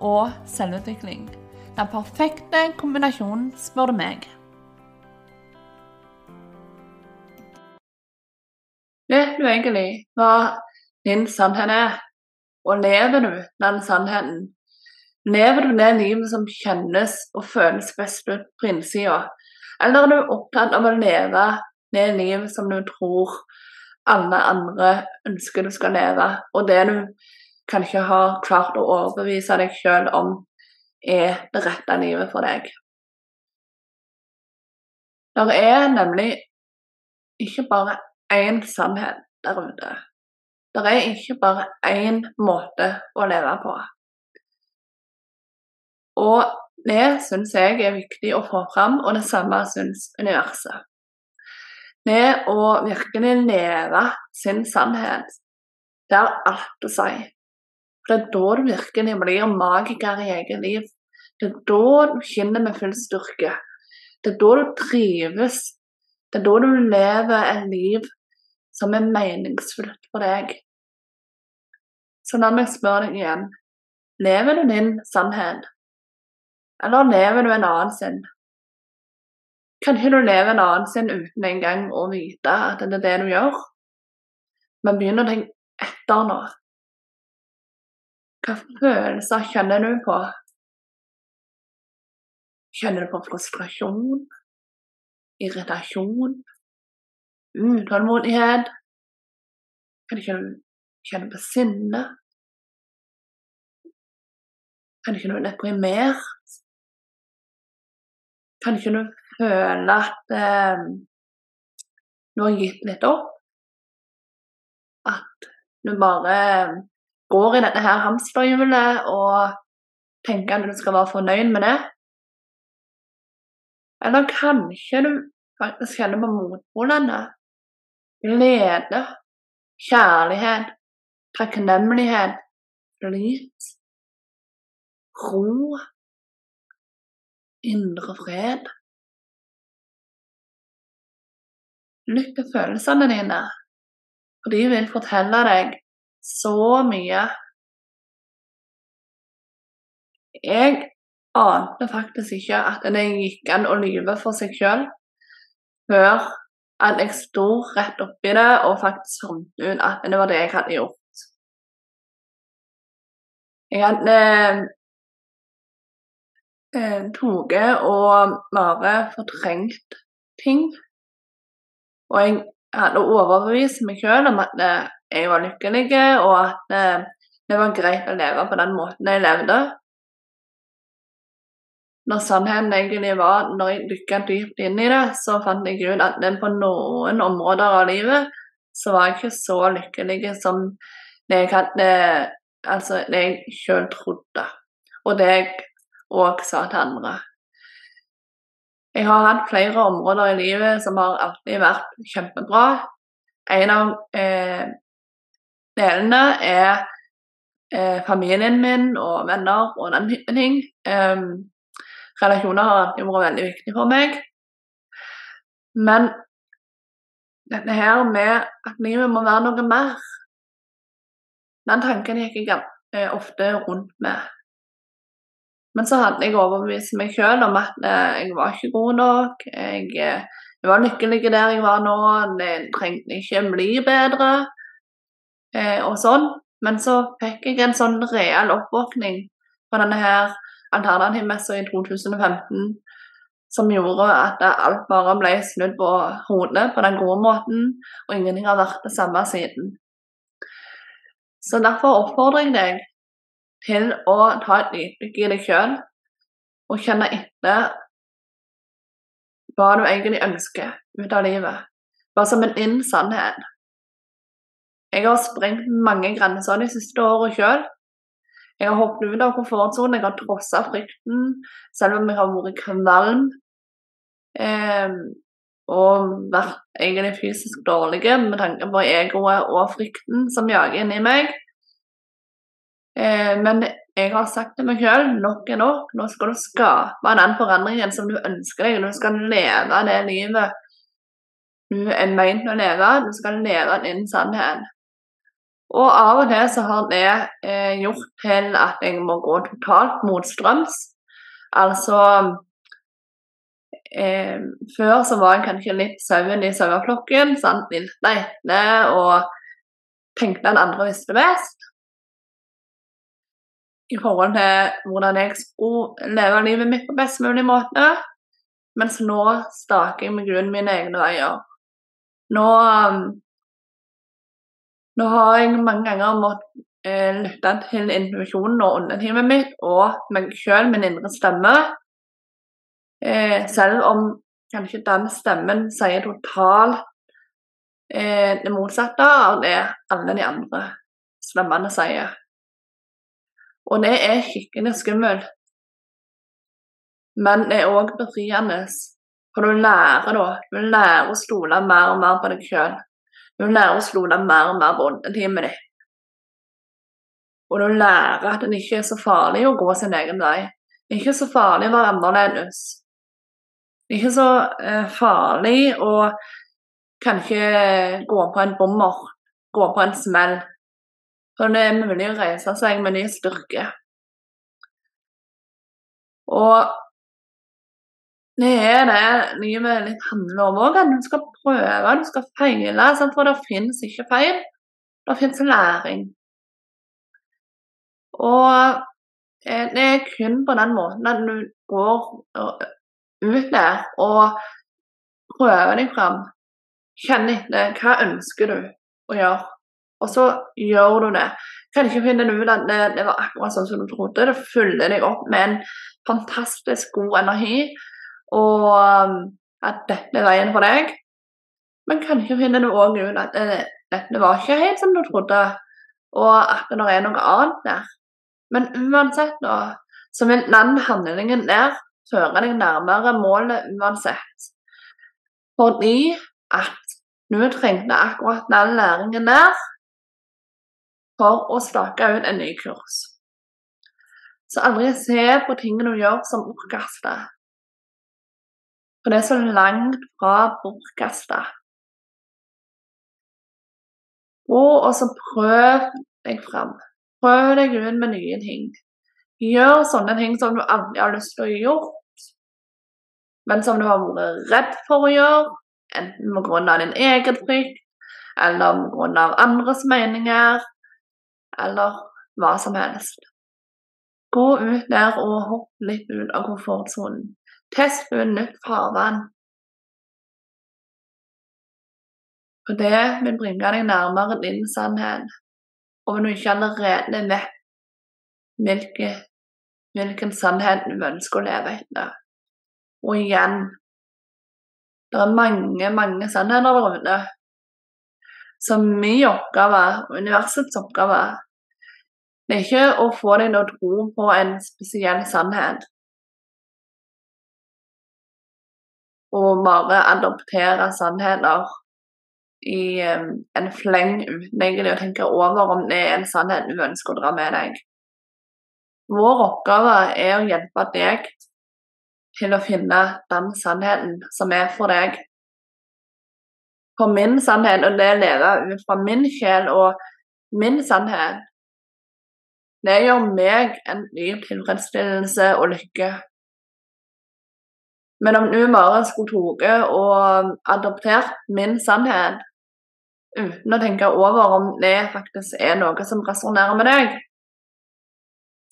og selvutvikling. Den perfekte kombinasjonen, spør du meg. Vet du egentlig hva din sannhet er? Og lever du den sannheten? Lever du det livet som kjennes og føles best ut på innsida? Eller er du opptatt av å leve det livet som du tror alle andre ønsker du skal leve, og det du kanskje har klart å overbevise deg sjøl om er det rette livet for deg. Det er nemlig ikke bare én sannhet der ute. Det er ikke bare én måte å leve på. Og det syns jeg er viktig å få fram, og det samme syns universet. Det å virkelig leve sin sannhet, det har alt å si. Det er da du virkelig blir magiker i eget liv. Det er da du skinner med full styrke. Det er da du trives. Det er da du lever et liv som er meningsfullt for deg. Så la meg spørre deg igjen. Lever du din sannhet, eller lever du en annen sin? Kan ikke du leve en annen sin uten engang å vite at det er det du gjør? Men begynn å tenke etter nå. Hva følelser kjenner du på? Kjenner du på frustrasjon? Irritasjon? Utålmodighet? Kan du kjenne på sinne? Kan du deprimert? Kan du føle at eh, du har gitt litt opp? At du bare går i dette her hamsterhjulet og tenker at du skal være fornøyd med det? Eller kanskje du faktisk kjenner på motpolene? Glede, kjærlighet, takknemlighet, flyt, ro, indre fred. Lytt til følelsene dine, for de vil fortelle deg så mye. Jeg ante faktisk ikke at det gikk an å lyve for seg sjøl før at jeg sto rett oppi det og faktisk fant ut at det var det jeg hadde gjort. Jeg hadde eh, tatt og bare fortrengt ting og jeg hadde overbevist meg selv om at eh, jeg var lykkelig, og at eh, det var greit å leve på den måten jeg levde. Når sannheten egentlig var, når jeg dykka dypt inn i det, så fant jeg ut at på noen områder av livet så var jeg ikke så lykkelig som det jeg hadde Altså det jeg sjøl trodde, og det jeg òg sa til andre. Jeg har hatt flere områder i livet som har alltid vært kjempebra. En av eh, delene er eh, familien min og venner og den type ting. Eh, relasjoner har vært veldig viktig for meg. Men dette her med at livet må være noe mer, den tanken gikk jeg eh, ofte rundt med. Men så hadde jeg overbevist meg sjøl om at eh, jeg var ikke god nok. Jeg, eh, jeg var lykkelig der jeg var nå, jeg trengte ikke bli bedre eh, og sånn. Men så fikk jeg en sånn real oppvåkning på denne her alternativmessa i 2015 som gjorde at alt bare ble snudd på hodet på den gode måten, og ingenting har vært det samme siden. Så derfor oppfordrer jeg deg til å ta et dypdykk i deg sjøl og kjenne etter hva du egentlig ønsker ut av livet. Bare som en inn sannhet. Jeg har sprengt mange grenser de siste årene sjøl. Jeg har hoppet ut av komfortsonen, jeg har trossa frykten, selv om jeg har vært kvalm. Eh, og vært egentlig fysisk dårlig med tanke på egoet og frykten som jager inni meg. Eh, men jeg har sagt til meg sjøl nok er nok. Nå skal du skape den forandringen som du ønsker deg. Du skal leve det livet du er ment å leve. Du skal leve den sannheten. Og av og til så har det eh, gjort til at jeg må gå totalt motstrøms. Altså eh, Før så var jeg kanskje litt sauen i saueflokken. Vilte etter og tenkte at andre visste best. I forhold til hvordan jeg skulle leve livet mitt på best mulig måte. Mens nå staker jeg med grunn mine egne veier. Nå, nå har jeg mange ganger måttet eh, lytte til intuisjonen og åndetimen mitt og meg sjøl, min indre stemme. Eh, selv om kanskje den stemmen sier totalt eh, det motsatte av det alle de andre stemmene sier. Og det er skikkelig skummelt. Men det er òg befriende. For du lærer da. Du lærer å stole mer og mer på deg sjøl. Du lærer å stole mer og mer på åndetimen ditt. Og du lærer at det ikke er så farlig å gå sin egen vei. Det er ikke så farlig å være annerledes. Det er ikke så eh, farlig å kanskje gå på en bommer, gå på en smell. For det er mulig å reise seg med ny styrke. Og det er det livet litt handler om òg. Du skal prøve, du skal feile. For det fins ikke feil. Det fins læring. Og eh, det er kun på den måten at du går ut der og prøver deg fram. Kjenn etter hva ønsker du å gjøre, og så gjør du det. Kanskje finner du ut at det, det, var akkurat sånn som du trodde. Det fyller deg opp med en fantastisk god energi, og um, at dette er veien for deg. Men kanskje finner du òg ut at dette var ikke helt som du trodde, og at det er noe annet der. Men uansett, da, så vil den handlingen der føre deg nærmere målet uansett. Fordi at du trengte akkurat den læringen der for å stake ut en ny kurs. Så aldri se på tingene du gjør som bortkasta. For det er så langt fra bortkasta. Og så prøv deg fram. Prøv deg ut med nye ting. Gjør sånne ting som du aldri har lyst til å gjøre, men som du har vært redd for å gjøre, enten pga. din egen frykt, eller pga. andres meninger, eller hva som helst. Gå ut der og hopp litt ut av komfortsonen. Test ut nytt farvann. Og det vil bringe deg nærmere din sannhet. Og når du ikke allerede vet hvilke, hvilken sannhet du ønsker å leve etter, og igjen Det er mange, mange sannheter der ute. Så min oppgave, universets oppgave, det er ikke å få deg til å tro på en spesiell sannhet. Og bare adoptere sannheter i en fleng uten egentlig å tenke over om det er en sannhet du ønsker å dra med deg. Vår oppgave er å hjelpe deg til å finne den sannheten som er for deg. For min sannhet, og det lever ut fra min sjel og min sannhet, det gjør meg en dyp tilfredsstillelse og lykke. Men om du bare skulle tatt og adoptert min sannhet uten å tenke over om det faktisk er noe som resonnerer med deg,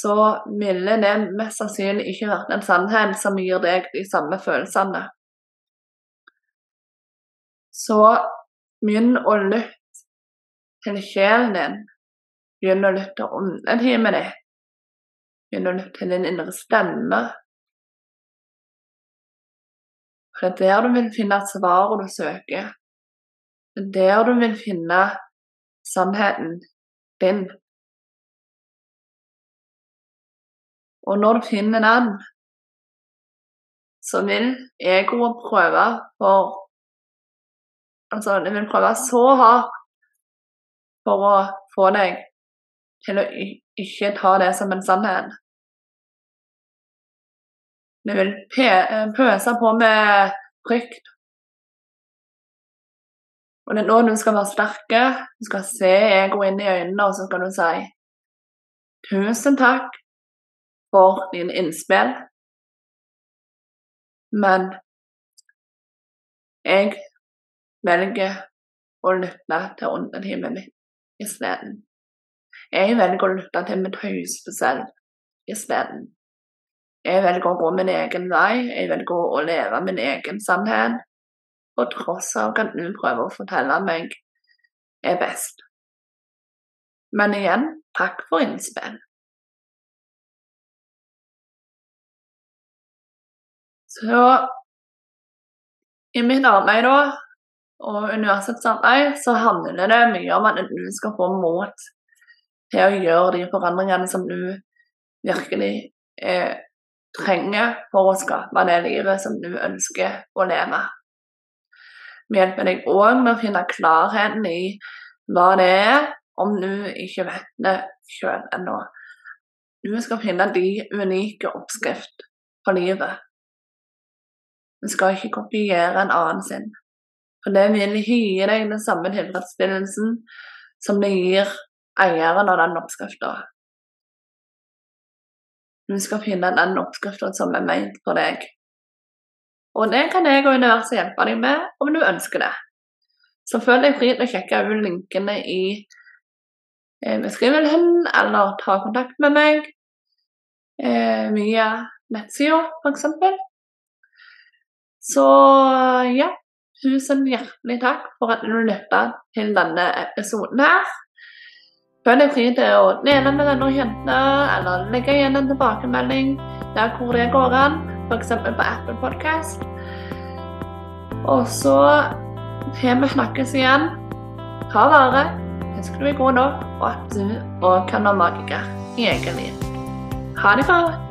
så ville det mest sannsynlig ikke vært en sannhet som gir deg de samme følelsene. Så begynn å lytte til sjelen din. Begynn å lytte til åndetimen din. Begynn å lytte til din indre stemme. For det er der du vil finne svaret du søker. Det er der du vil finne sannheten din. Og når du finner den, så vil egoet prøve for Altså, det vil prøve så hardt for å få deg til å ikke ta det som en sannhet. Det vil pøse på med frykt. Og det er nå du skal være sterke. Du skal se egoet inn i øynene, og så skal du si tusen takk for dine innspill. Men jeg velger å lytte til åndetimen min isteden. Jeg velger å lytte til mitt høyeste selv isteden. Jeg velger å gå min egen vei, jeg velger å leve min egen sannhet, på tross av at du prøver å fortelle meg er best. Men igjen, takk for innspill. Så i mitt arbeid da, og universitetsarbeid, så handler det mye om at du skal få mot til å gjøre de forandringene som du virkelig eh, trenger for å skape det livet som du ønsker å leve. Vi hjelper deg òg med å finne klarheten i hva det er, om du ikke vet det sjøl ennå. Du skal finne de unike oppskrift på livet Du skal ikke kopiere en annen sin. For det vil gi deg den samme tilfredsstillelsen som det gir eieren av den oppskrifta. Du skal finne den oppskrifta som er ment for deg. Og det kan jeg og universet hjelpe deg med om du ønsker det. Så føl deg fri til å sjekke ut linkene i eh, beskrivelsen, eller ta kontakt med meg eh, via nettsida, f.eks. Så ja, tusen hjertelig takk for at du lytta til denne episoden her. Føl deg fri til å dele med venner og kjente, eller legge igjen en tilbakemelding der hvor det går an, f.eks. på Apple Podcast. Og så til vi snakkes igjen, ta vare, husk du er god nok, og at du òg kan være magiker i eget liv. Ha det godt.